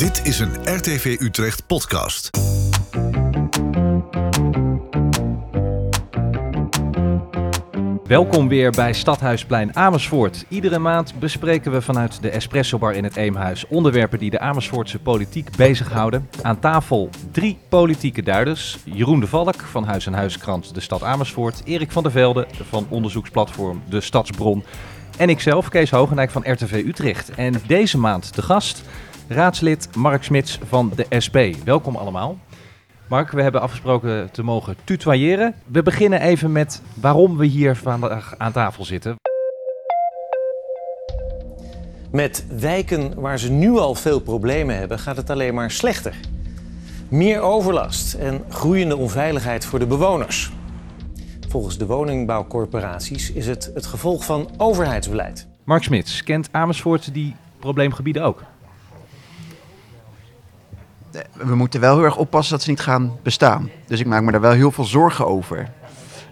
Dit is een RTV Utrecht podcast. Welkom weer bij Stadhuisplein Amersfoort. Iedere maand bespreken we vanuit de Espresso Bar in het Eemhuis onderwerpen die de Amersfoortse politiek bezighouden. Aan tafel drie politieke duiders. Jeroen de Valk van Huis en Huiskrant De Stad Amersfoort. Erik van der Velde van onderzoeksplatform De Stadsbron. En ikzelf, Kees Hogenijk van RTV Utrecht. En deze maand de gast, raadslid Mark Smits van de SP. Welkom allemaal. Mark, we hebben afgesproken te mogen tutoyeren. We beginnen even met waarom we hier vandaag aan tafel zitten. Met wijken waar ze nu al veel problemen hebben, gaat het alleen maar slechter. Meer overlast en groeiende onveiligheid voor de bewoners. Volgens de woningbouwcorporaties is het het gevolg van overheidsbeleid. Mark Smits, kent Amersfoort die probleemgebieden ook? We moeten wel heel erg oppassen dat ze niet gaan bestaan. Dus ik maak me daar wel heel veel zorgen over.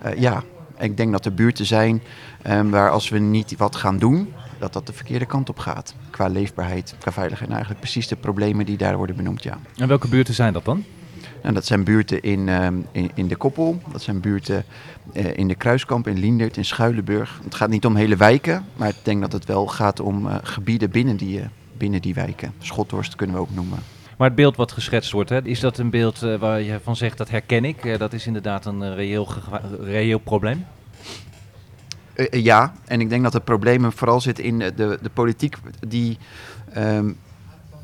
Uh, ja, ik denk dat er buurten zijn um, waar als we niet wat gaan doen, dat dat de verkeerde kant op gaat. Qua leefbaarheid, qua veiligheid. En eigenlijk precies de problemen die daar worden benoemd, ja. En welke buurten zijn dat dan? En dat zijn buurten in, um, in, in, de Koppel, dat zijn buurten uh, in de Kruiskamp, in Liendert, in Schuilenburg. Het gaat niet om hele wijken, maar ik denk dat het wel gaat om uh, gebieden binnen die, binnen die wijken. Schothorst kunnen we ook noemen. Maar het beeld wat geschetst wordt, hè, is dat een beeld uh, waar je van zegt dat herken ik? Uh, dat is inderdaad een uh, reëel, reëel probleem? ja, en ik denk dat het probleem vooral zit in de, de politiek die. Um,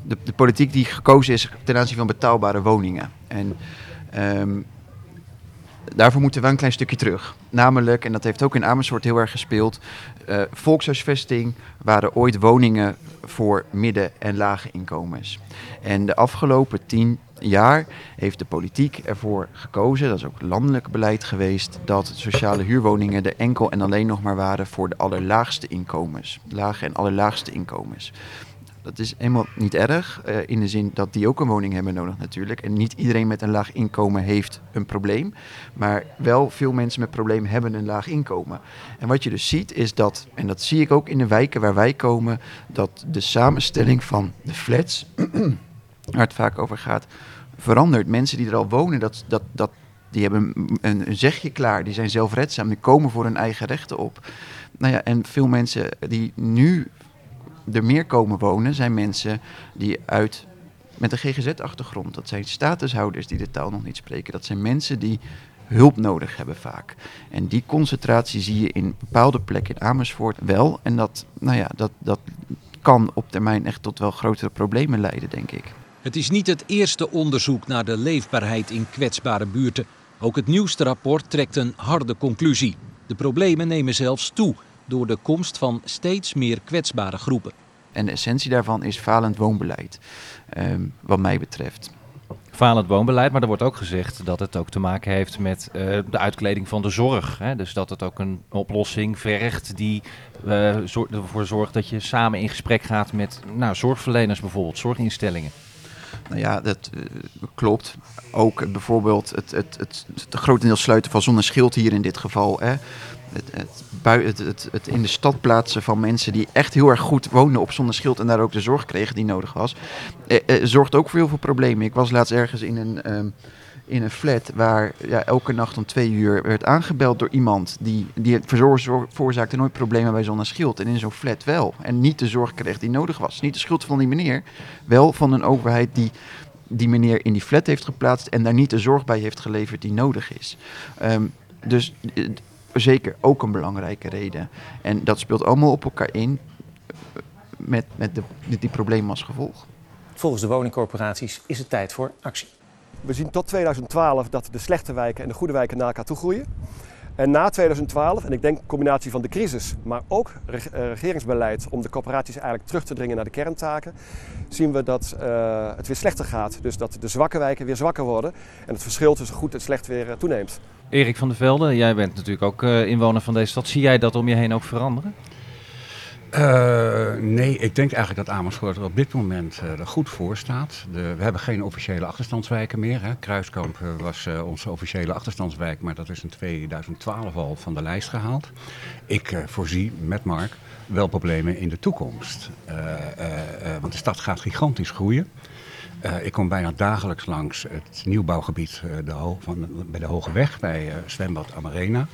de, politiek die gekozen is ten aanzien van betaalbare woningen. En um, daarvoor moeten we een klein stukje terug. Namelijk, en dat heeft ook in Amersfoort heel erg gespeeld, uh, volkshuisvesting waren ooit woningen voor midden- en lage inkomens. En de afgelopen tien jaar heeft de politiek ervoor gekozen, dat is ook landelijk beleid geweest, dat sociale huurwoningen er enkel en alleen nog maar waren voor de allerlaagste inkomens. Lage en allerlaagste inkomens. Dat is helemaal niet erg, uh, in de zin dat die ook een woning hebben nodig natuurlijk. En niet iedereen met een laag inkomen heeft een probleem. Maar wel veel mensen met problemen hebben een laag inkomen. En wat je dus ziet is dat, en dat zie ik ook in de wijken waar wij komen, dat de samenstelling van de flats, waar het vaak over gaat, verandert. Mensen die er al wonen, dat, dat, dat, die hebben een, een zegje klaar, die zijn zelfredzaam, die komen voor hun eigen rechten op. Nou ja, en veel mensen die nu er meer komen wonen, zijn mensen die uit met een GGZ-achtergrond. Dat zijn statushouders die de taal nog niet spreken. Dat zijn mensen die hulp nodig hebben vaak. En die concentratie zie je in bepaalde plekken in Amersfoort wel. En dat, nou ja, dat, dat kan op termijn echt tot wel grotere problemen leiden, denk ik. Het is niet het eerste onderzoek naar de leefbaarheid in kwetsbare buurten. Ook het nieuwste rapport trekt een harde conclusie. De problemen nemen zelfs toe door de komst van steeds meer kwetsbare groepen. En de essentie daarvan is falend woonbeleid, um, wat mij betreft. Falend woonbeleid, maar er wordt ook gezegd dat het ook te maken heeft met uh, de uitkleding van de zorg. Hè? Dus dat het ook een oplossing vergt die uh, zor ervoor zorgt dat je samen in gesprek gaat met nou, zorgverleners bijvoorbeeld, zorginstellingen. Nou ja, dat uh, klopt. Ook bijvoorbeeld het, het, het, het grotendeels sluiten van zonder schild hier in dit geval. Hè het, het, het, in de stad plaatsen van mensen die echt heel erg goed woonden op zonder schild en daar ook de zorg kregen die nodig was, eh, eh, zorgt ook voor heel veel problemen. Ik was laatst ergens in een, um, in een flat waar ja, elke nacht om twee uur werd aangebeld door iemand die, die veroorzaakte nooit problemen bij zonder schild. En in zo'n flat wel. En niet de zorg kreeg die nodig was. Niet de schuld van die meneer, wel van een overheid die die meneer in die flat heeft geplaatst en daar niet de zorg bij heeft geleverd die nodig is. Um, dus eh, zeker ook een belangrijke reden. En dat speelt allemaal op elkaar in met, met, de, met die problemen als gevolg. Volgens de woningcorporaties is het tijd voor actie. We zien tot 2012 dat de slechte wijken en de goede wijken naar elkaar toe groeien. En na 2012, en ik denk een combinatie van de crisis, maar ook regeringsbeleid om de corporaties eigenlijk terug te dringen naar de kerntaken, zien we dat uh, het weer slechter gaat. Dus dat de zwakke wijken weer zwakker worden en het verschil tussen goed en slecht weer uh, toeneemt. Erik van der Velde, jij bent natuurlijk ook uh, inwoner van deze stad. Zie jij dat om je heen ook veranderen? Uh, nee, ik denk eigenlijk dat Amersfoort er op dit moment uh, er goed voor staat. De, we hebben geen officiële achterstandswijken meer. Hè. Kruiskamp was onze officiële achterstandswijk, maar dat is in 2012 al van de lijst gehaald. Ik voorzie met Mark wel problemen in de toekomst. want de stad gaat gigantisch groeien. Ik kom bijna dagelijks langs het nieuwbouwgebied de Ho van, bij de Hoge Weg, bij zwembad Amarena.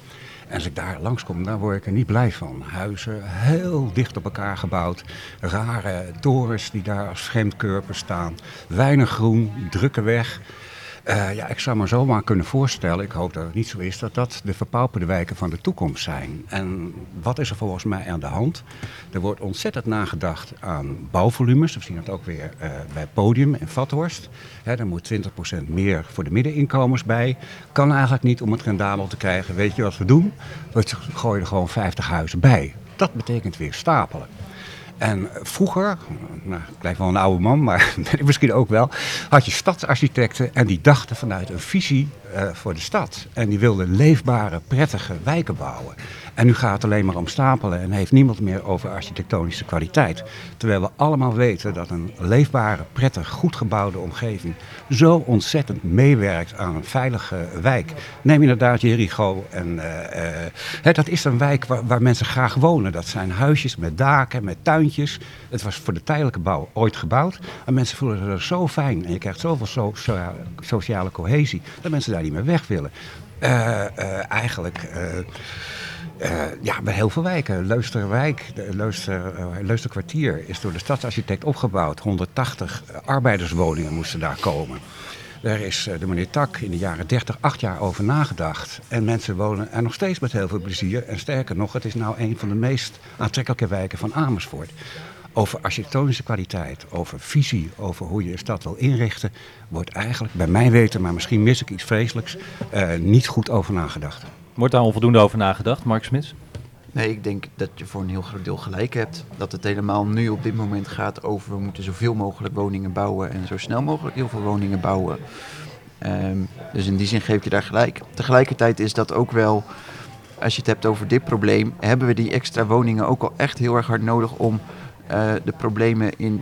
En als ik daar langskom, dan word ik er niet blij van. Huizen heel dicht op elkaar gebouwd. Rare torens die daar als vreemdkörper staan. Weinig groen, drukke weg. Uh, ja, ik zou me zomaar kunnen voorstellen, ik hoop dat het niet zo is, dat dat de verpauperde wijken van de toekomst zijn. En wat is er volgens mij aan de hand? Er wordt ontzettend nagedacht aan bouwvolumes. We zien dat ook weer uh, bij Podium en Vathorst. Hè, daar moet 20% meer voor de middeninkomens bij. Kan eigenlijk niet om het rendabel te krijgen. Weet je wat we doen? We gooien er gewoon 50 huizen bij. Dat betekent weer stapelen. En vroeger, nou, ik blijf wel een oude man, maar ben ik misschien ook wel, had je stadsarchitecten en die dachten vanuit een visie uh, voor de stad. En die wilden leefbare, prettige wijken bouwen. En nu gaat het alleen maar om stapelen en heeft niemand meer over architectonische kwaliteit. Terwijl we allemaal weten dat een leefbare, prettig, goed gebouwde omgeving zo ontzettend meewerkt aan een veilige wijk. Neem inderdaad Jericho. En, uh, dat is een wijk waar, waar, mensen graag wonen. Dat zijn huisjes met daken, met tuintjes. Het was voor de tijdelijke bouw ooit gebouwd. En mensen voelen zich zo fijn. En je krijgt zoveel so sociale cohesie dat mensen daar niet meer weg willen. Uh, eigenlijk uh, ja, bij heel veel wijken. Leusterwijk, Leuster, Leusterkwartier is door de stadsarchitect opgebouwd. 180 arbeiderswoningen moesten daar komen. Daar is de meneer Tak in de jaren 30 acht jaar over nagedacht. En mensen wonen er nog steeds met heel veel plezier. En sterker nog, het is nou een van de meest aantrekkelijke wijken van Amersfoort. Over architectonische kwaliteit, over visie, over hoe je een stad wil inrichten, wordt eigenlijk, bij mijn weten, maar misschien mis ik iets vreselijks, uh, niet goed over nagedacht. Wordt daar onvoldoende over nagedacht, Mark Smits? Nee, ik denk dat je voor een heel groot deel gelijk hebt. Dat het helemaal nu op dit moment gaat over we moeten zoveel mogelijk woningen bouwen en zo snel mogelijk heel veel woningen bouwen. Um, dus in die zin geef je daar gelijk. Tegelijkertijd is dat ook wel, als je het hebt over dit probleem, hebben we die extra woningen ook al echt heel erg hard nodig om de problemen in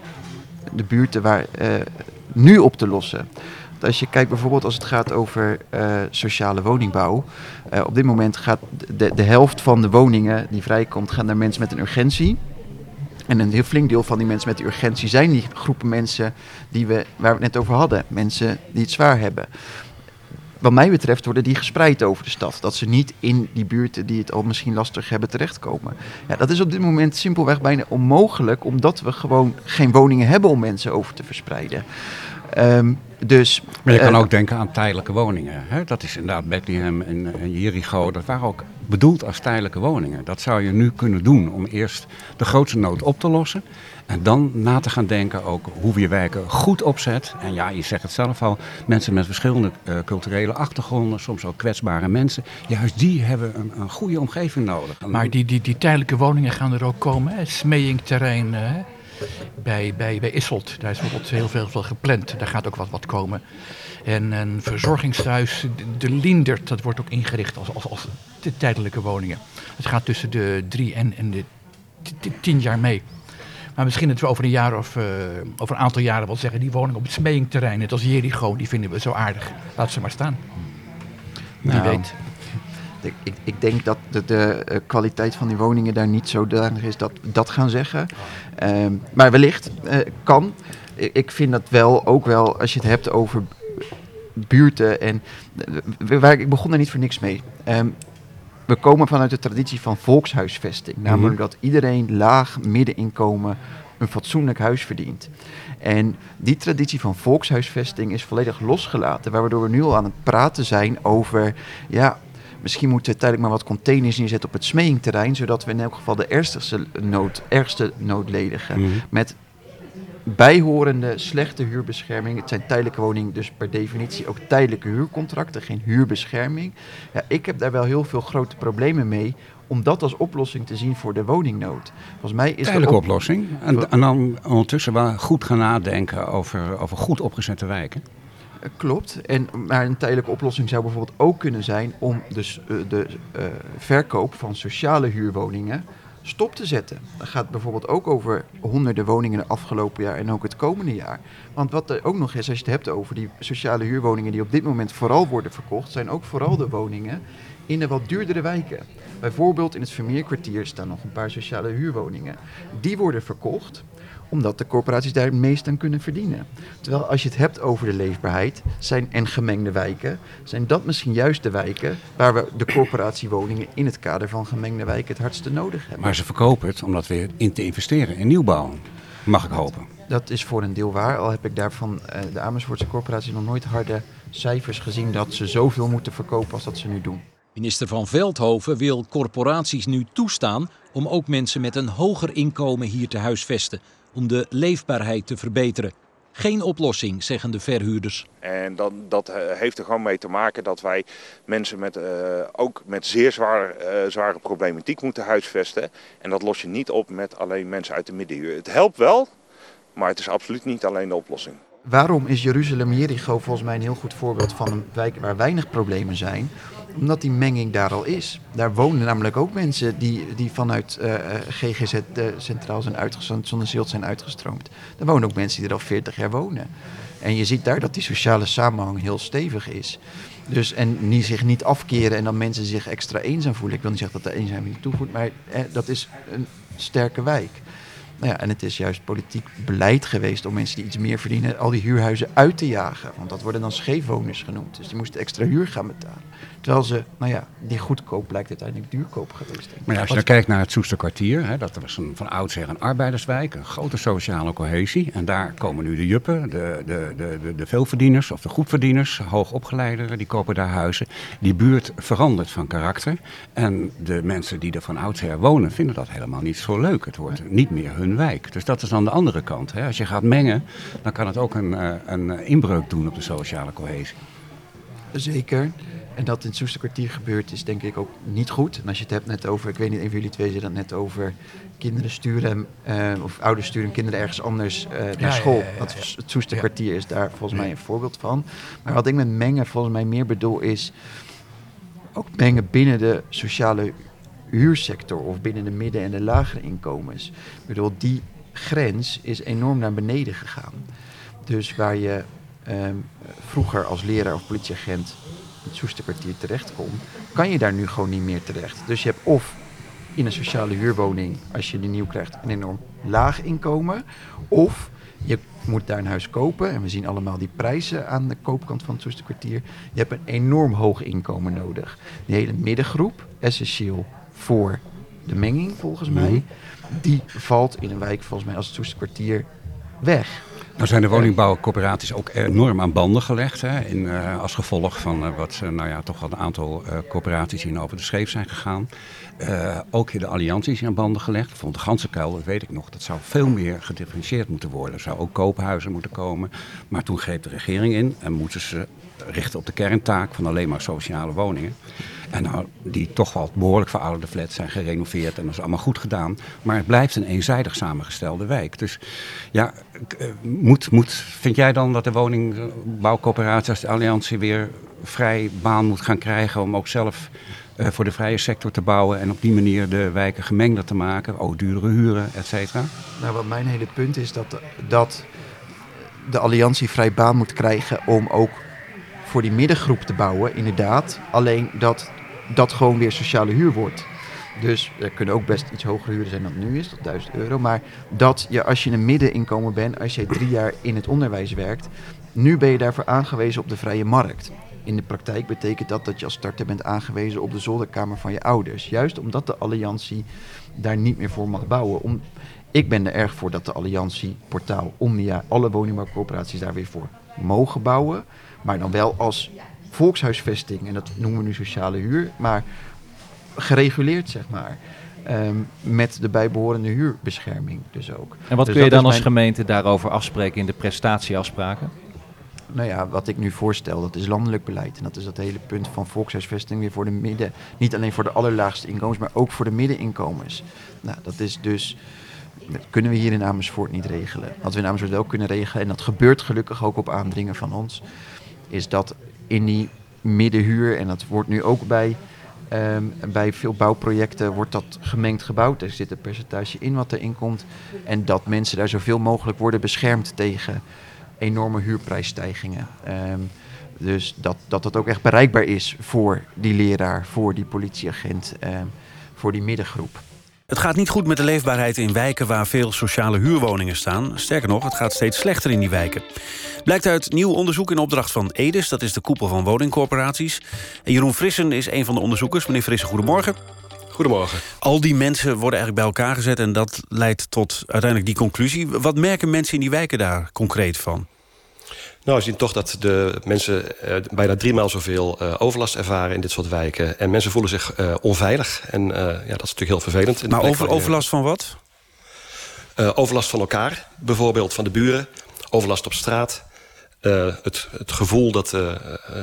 de buurten waar, uh, nu op te lossen als je kijkt bijvoorbeeld als het gaat over uh, sociale woningbouw. Op dit moment gaat de, de helft van de woningen die vrijkomt, gaan naar mensen met een urgentie. En een heel flink deel van die mensen met urgentie zijn die groepen mensen die we, waar we het net over hadden. Mensen die het zwaar hebben. Wat mij betreft worden die gespreid over de stad. Dat ze niet in die buurten die het al misschien lastig hebben terechtkomen. Ja, dat is op dit moment simpelweg bijna onmogelijk, omdat we gewoon geen woningen hebben om mensen over te verspreiden. Um, dus, maar je kan uh, ook denken aan tijdelijke woningen. Hè? Dat is inderdaad Bethlehem en, en Jericho. Dat waren ook bedoeld als tijdelijke woningen. Dat zou je nu kunnen doen om eerst de grootste nood op te lossen. En dan na te gaan denken ook hoe we je wijken goed opzet. En ja, je zegt het zelf al, mensen met verschillende uh, culturele achtergronden, soms ook kwetsbare mensen. Juist die hebben een, een goede omgeving nodig. Maar die, die, die tijdelijke woningen gaan er ook komen, hè? Bij, bij, bij Isselt. Daar is bijvoorbeeld heel veel, veel gepland. Daar gaat ook wat, wat komen. En een verzorgingshuis, de Lindert, dat wordt ook ingericht als, als, als de tijdelijke woningen. Het gaat tussen de drie en, en de tien jaar mee. Maar misschien dat we over een jaar of uh, over een aantal jaren wel zeggen, die woning op het Smeeingterrein, net als Jericho, die vinden we zo aardig. Laat ze maar staan. Wie nou, weet. Ik, ik, ik, denk dat de, de, eh, kwaliteit van die woningen daar niet zodanig is dat we dat gaan zeggen. Uh, maar wellicht uh, kan. Ik, ik, vind dat wel ook wel, als je het hebt over buurten en uh, waar, ik begon er niet voor niks mee. Um, we komen vanuit de traditie van volkshuisvesting. Mm -hmm. Namelijk dat iedereen laag middeninkomen een fatsoenlijk huis verdient. En die traditie van volkshuisvesting is volledig losgelaten. Waardoor we nu al aan het praten zijn over ja, Misschien moeten we tijdelijk maar wat containers neerzetten op het smeeingterrein, zodat we in elk geval de ergste nood, ergste nood ledigen. Mhm. Met bijhorende slechte huurbescherming. Het zijn tijdelijke woningen, dus per definitie ook tijdelijke huurcontracten, geen huurbescherming. Ja, ik heb daar wel heel veel grote problemen mee om dat als oplossing te zien voor de woningnood. Volgens mij is Tijdelijke op... oplossing. En, en, dan ondertussen wel goed gaan nadenken over, over goed opgezette wijken. Klopt. En, maar een tijdelijke oplossing zou bijvoorbeeld ook kunnen zijn om dus, uh, de uh, verkoop van sociale huurwoningen stop te zetten. Dat gaat bijvoorbeeld ook over honderden woningen het afgelopen jaar en ook het komende jaar. Want wat er ook nog is, als je het hebt over die sociale huurwoningen die op dit moment vooral worden verkocht, zijn ook vooral de woningen in de wat duurdere wijken. Bijvoorbeeld in het Vermeerkwartier staan nog een paar sociale huurwoningen. Die worden verkocht omdat de corporaties daar het meest aan kunnen verdienen. Terwijl als je het hebt over de leefbaarheid zijn, en gemengde wijken, zijn dat misschien juist de wijken waar we de corporatiewoningen in het kader van gemengde wijken het hardste nodig hebben. Maar ze verkopen het omdat weer in te investeren in nieuwbouw. Mag ik hopen. Dat is voor een deel waar, al heb ik daarvan uh, de Amersfoortse corporatie nog nooit harde cijfers gezien dat ze zoveel moeten verkopen als dat ze nu doen. Minister van Veldhoven wil corporaties nu toestaan om ook mensen met een hoger inkomen hier te huisvesten, om de leefbaarheid te verbeteren. Geen oplossing, zeggen de verhuurders. En dan, dat heeft er gewoon mee te maken dat wij mensen met, uh, ook met zeer zwaar, uh, zware problematiek moeten huisvesten. En dat los je niet op met alleen mensen uit de middenhuur. Het helpt wel, maar het is absoluut niet alleen de oplossing. Waarom is Jeruzalem Jericho volgens mij een heel goed voorbeeld van een wijk waar weinig problemen zijn? Omdat die menging daar al is. Daar wonen namelijk ook mensen die, die vanuit uh, GGZ uh, centraal zijn uitgestroomd, zonder zilt zijn uitgestroomd. Er wonen ook mensen die er al 40 jaar wonen. En je ziet daar dat die sociale samenhang heel stevig is. Dus en niet, zich niet afkeren en dan mensen zich extra eenzaam voelen. Ik wil niet zeggen dat de eenzaamheid toevoegt, maar eh, dat is een sterke wijk. Nou ja, en het is juist politiek beleid geweest om mensen die iets meer verdienen, al die huurhuizen uit te jagen. Want dat worden dan scheefwoners genoemd. Dus die moesten extra huur gaan betalen. Terwijl ze, nou ja, die goedkoop blijkt uiteindelijk duurkoop geweest. Maar ja, als je dan kijkt naar het Soesterkwartier, hè, dat was een, van oudsher een arbeiderswijk, een grote sociale cohesie. En daar komen nu de juppen, de, de, de, de, de veelverdieners of de goedverdieners, hoogopgeleideren, die kopen daar huizen. Die buurt verandert van karakter. En de mensen die er van oudsher wonen, vinden dat helemaal niet zo leuk. Het wordt niet meer hun wijk. Dus dat is dan de andere kant. Hè. Als je gaat mengen, dan kan het ook een, eh, een inbreuk doen op de sociale cohesie. Zeker. En dat in het Soesterkwartier gebeurt is denk ik ook niet goed. En als je het hebt net over, ik weet niet, een van jullie twee zei dat net over kinderen sturen, uh, of ouders sturen kinderen ergens anders uh, naar Ja, school. ja, ja, ja, Dat het Soesterkwartier is daar volgens mij een voorbeeld van. Maar wat ik met mengen volgens mij meer bedoel is ook mengen binnen de sociale huursector of binnen de midden- en de lagere inkomens. Ik bedoel, die grens is enorm naar beneden gegaan. Dus waar je ehm, vroeger als leraar of politieagent in het Soesterkwartier terecht kon, kan je daar nu gewoon niet meer terecht. Dus je hebt of in een sociale huurwoning, als je die nieuw krijgt, een enorm laag inkomen. Of je moet daar een huis kopen. En we zien allemaal die prijzen aan de koopkant van het Soesterkwartier. Je hebt een enorm hoog inkomen nodig. Die hele middengroep, essentieel voor de menging volgens mij, die valt in een wijk volgens mij als het Soesterkwartier weg. Nou zijn de woningbouwcorporaties ook enorm aan banden gelegd. Hè, in, eh, als gevolg van eh, wat eh, nou ja, toch wel een aantal eh, corporaties in over de scheef zijn gegaan. Ook de allianties aan banden gelegd. Vond de Gansenkuil, dat weet ik nog, dat zou veel meer gedifferentieerd moeten worden. Er zou ook koophuizen moeten komen. Maar toen greep de regering in en moeten ze richten op de kerntaak van alleen maar sociale woningen. En nou, die toch wel behoorlijk verouderde flats zijn gerenoveerd en dat is allemaal goed gedaan. Maar het blijft een eenzijdig samengestelde wijk. Dus ja, eh, moet, moet, vind jij dan dat de woningbouwcoöperatie als de Alliantie weer vrij baan moet gaan krijgen om ook zelf eh, voor de vrije sector te bouwen en op die manier de wijken gemengder te maken, ook duurdere huren, et cetera? Nou, wat mijn hele punt is dat, dat de alliantie vrij baan moet krijgen om ook voor die middengroep te bouwen, inderdaad. Alleen dat dat gewoon weer sociale huur wordt. Dus er kunnen ook best iets hogere huren zijn dan het nu is, tot 1000 euro. Maar dat je als je een middeninkomen bent, als je drie jaar in het onderwijs werkt, nu ben je daarvoor aangewezen op de vrije markt. In de praktijk betekent dat dat je als starter bent aangewezen op de zolderkamer van je ouders. Juist omdat de alliantie daar niet meer voor mag bouwen. Ik ben er erg voor dat de alliantie, portaal, Omnia, alle woningbouwcorporaties daar weer voor mogen bouwen. Maar dan wel als volkshuisvesting, en dat noemen we nu sociale huur, maar gereguleerd zeg maar. Ehm, met de bijbehorende huurbescherming dus ook. En wat Dus kun je dan als mijn- gemeente daarover afspreken in de prestatieafspraken? Nou ja, wat ik nu voorstel, dat is landelijk beleid. En dat is dat hele punt van volkshuisvesting weer voor de midden. Niet alleen voor de allerlaagste inkomens, maar ook voor de middeninkomens. Nou, dat is dus. Dat kunnen we hier in Amersfoort niet regelen. Wat we in Amersfoort wel kunnen regelen, en dat gebeurt gelukkig ook op aandringen van ons, is dat in die middenhuur, en dat wordt nu ook bij, ehm, bij veel bouwprojecten, wordt dat gemengd gebouwd. Er zit een percentage in wat erin komt. En dat mensen daar zoveel mogelijk worden beschermd tegen enorme huurprijsstijgingen. Ehm, dus dat, dat het ook echt bereikbaar is voor die leraar, voor die politieagent, ehm, voor die middengroep. Het gaat niet goed met de leefbaarheid in wijken waar veel sociale huurwoningen staan. Sterker nog, het gaat steeds slechter in die wijken. Blijkt uit nieuw onderzoek in opdracht van EDES, dat is de koepel van woningcorporaties. En Jeroen Frissen is een van de onderzoekers. Meneer Frissen, goedemorgen. Goedemorgen. Al die mensen worden eigenlijk bij elkaar gezet en dat leidt tot uiteindelijk die conclusie. Wat merken mensen in die wijken daar concreet van? Nou, we zien toch dat de mensen uh, bijna driemaal zoveel uh, overlast ervaren in dit soort wijken. En mensen voelen zich uh, onveilig. En ja, dat is natuurlijk heel vervelend. Maar over, overlast van wat? overlast van elkaar, bijvoorbeeld van de buren. Overlast op straat. het, het gevoel dat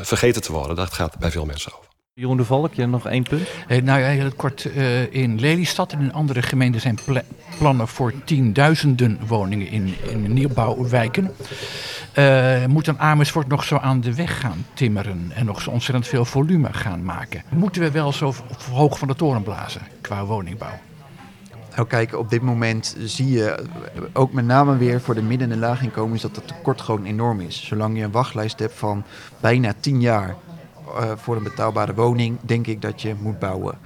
vergeten te worden, dat gaat bij veel mensen over. Jeroen de Valk, je nog één punt? Eh, nou ja, heel kort. Uh, in Lelystad en in andere gemeenten zijn pla plannen voor tienduizenden woningen in, in nieuwbouwwijken. Uh, moet dan Amersfoort nog zo aan de weg gaan timmeren en nog zo ontzettend veel volume gaan maken? Moeten we wel zo hoog van de toren blazen qua woningbouw? Nou kijk, op dit moment zie je ook met name weer voor de midden- en laaginkomens dat het tekort gewoon enorm is. Zolang je een wachtlijst hebt van bijna 10 jaar uh, voor een betaalbare woning, denk ik dat je moet bouwen.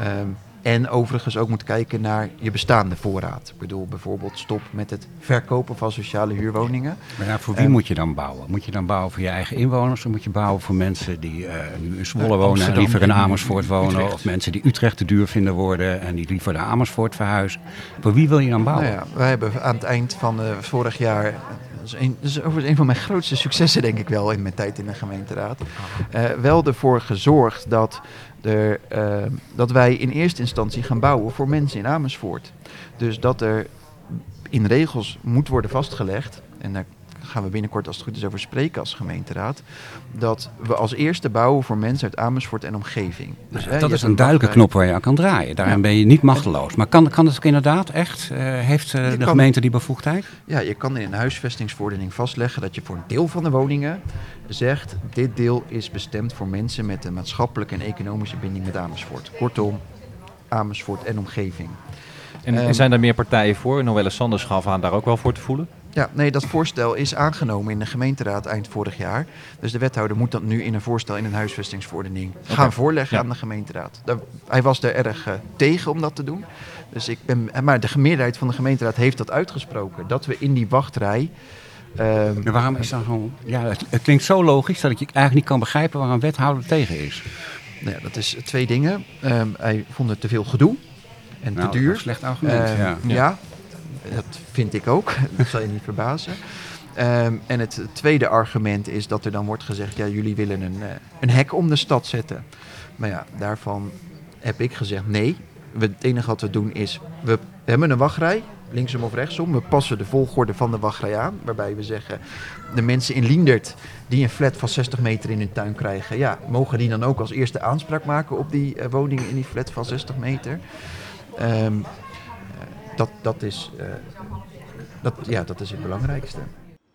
Um, en overigens ook moet kijken naar je bestaande voorraad. Ik bedoel, bijvoorbeeld stop met het verkopen van sociale huurwoningen. Maar ja, voor wie um, moet je dan bouwen? Moet je dan bouwen voor je eigen inwoners? Of moet je bouwen voor mensen die uh, nu in Zwolle wonen en liever in Amersfoort wonen? Utrecht. Of mensen die Utrecht te duur vinden worden en die liever naar Amersfoort verhuizen? Voor wie wil je dan bouwen? Nou ja, wij hebben aan het eind van uh, vorig jaar dat is, een, overigens een van mijn grootste successen, denk ik wel, in mijn tijd in de gemeenteraad. Uh, wel ervoor gezorgd dat, er, uh, dat wij in eerste instantie gaan bouwen voor mensen in Amersfoort. Dus dat er in regels moet worden vastgelegd, en gaan we binnenkort als het goed is over spreken als gemeenteraad. Dat we als eerste bouwen voor mensen uit Amersfoort en omgeving. Dus, dat is een duidelijke knop waar je aan kan draaien. Daarin ja. ben je niet machteloos. Maar kan, kan het ook inderdaad echt? Uh, heeft uh, de kan, gemeente die bevoegdheid? Ja, je kan in een huisvestingsverordening vastleggen dat je voor een deel van de woningen zegt... dit deel is bestemd voor mensen met een maatschappelijke en economische binding met Amersfoort. Kortom, Amersfoort en omgeving. En, um, zijn er meer partijen voor? Noelle Sanders gaf aan daar ook wel voor te voelen? Ja, nee, dat voorstel is aangenomen in de gemeenteraad eind vorig jaar. Dus de wethouder moet dat nu in een voorstel in een huisvestingsverordening gaan okay. voorleggen ja. aan de gemeenteraad. Daar, hij was er erg uh, tegen om dat te doen. Dus ik ben, maar de meerderheid van de gemeenteraad heeft dat uitgesproken. Dat we in die wachtrij. Uh, ja, waarom is dat gewoon. Ja, het, het, klinkt zo logisch dat ik eigenlijk niet kan begrijpen waar een wethouder tegen is. Nou ja, dat is twee dingen. Um, hij vond het te veel gedoe en nou, te duur. Een slecht argument. Ja. ja. Dat vind ik ook. dat zal je niet verbazen. Um, en het tweede argument is dat er dan wordt gezegd: ja, jullie willen een, uh, een hek om de stad zetten. Maar ja, daarvan heb ik gezegd: nee. Het enige wat we doen is: we hebben een wachtrij, linksom of rechtsom. We passen de volgorde van de wachtrij aan. Waarbij we zeggen: de mensen in Liendert die een flat van 60 meter in hun tuin krijgen, ja, mogen die dan ook als eerste aanspraak maken op die uh, woningen in die flat van 60 meter. Um, dat, dat, is, uh, dat, ja, dat is het belangrijkste.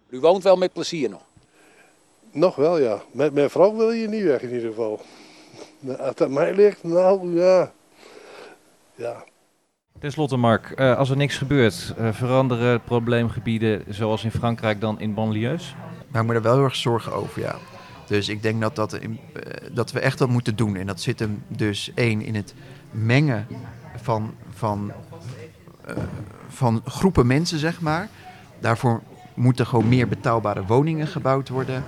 U woont wel met plezier nog? Nog wel, ja. Met mijn vrouw wil je niet weg in ieder geval. Als het aan mij ligt, nou ja. ja. Ten slotte, Mark, uh, als er niks gebeurt, uh, veranderen probleemgebieden zoals in Frankrijk dan in banlieues? Wij moeten er wel heel erg zorgen over, ja. Dus ik denk dat, dat, in, dat we echt wat moeten doen. En dat zit hem dus één in het mengen van, van van groepen mensen, zeg maar. Daarvoor moeten gewoon meer betaalbare woningen gebouwd worden.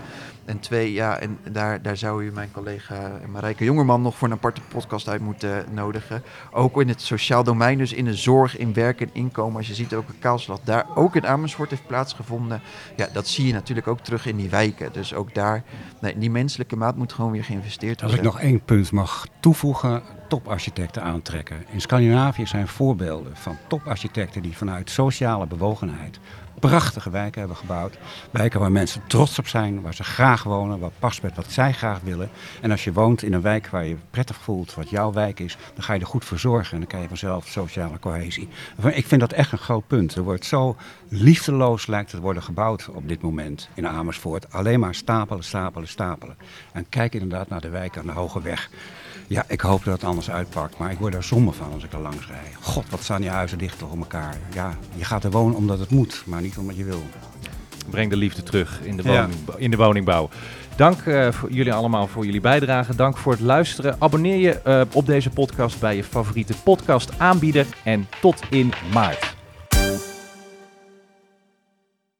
En twee, ja, en daar, daar zou u mijn collega Marijke Jongerman nog voor een aparte podcast uit moeten nodigen. Ook in het sociaal domein, dus in de zorg, in werk en inkomen. Als je ziet ook een kaalslag daar ook in Amersfoort heeft plaatsgevonden. Ja, dat zie je natuurlijk ook terug in die wijken. Dus ook daar, nee, die menselijke maat moet gewoon weer geïnvesteerd worden. Als ik nog één punt mag toevoegen, toparchitecten aantrekken. In Scandinavië zijn voorbeelden van toparchitecten die vanuit sociale bewogenheid prachtige wijken hebben gebouwd. Wijken waar mensen trots op zijn, waar ze graag wonen, wat past met wat zij graag willen. En als je woont in een wijk waar je prettig voelt, wat jouw wijk is, dan ga je er goed voor zorgen en dan krijg je vanzelf sociale cohesie. Ik vind dat echt een groot punt. Er wordt zo liefdeloos lijkt het worden gebouwd op dit moment in Amersfoort. Alleen maar stapelen, stapelen, stapelen. En kijk inderdaad naar de wijken aan de Hoge Weg. Ja, ik hoop dat het anders uitpakt. Maar ik word daar somber van als ik er langs rij. God, wat staan die huizen dicht op elkaar. Ja, je gaat er wonen omdat het moet, maar niet omdat je wil. Breng de liefde terug in de, woning, in de woningbouw. Dank eh, voor jullie allemaal voor jullie bijdrage. Dank voor het luisteren. Abonneer je eh, op deze podcast bij je favoriete podcast aanbieder. En tot in maart.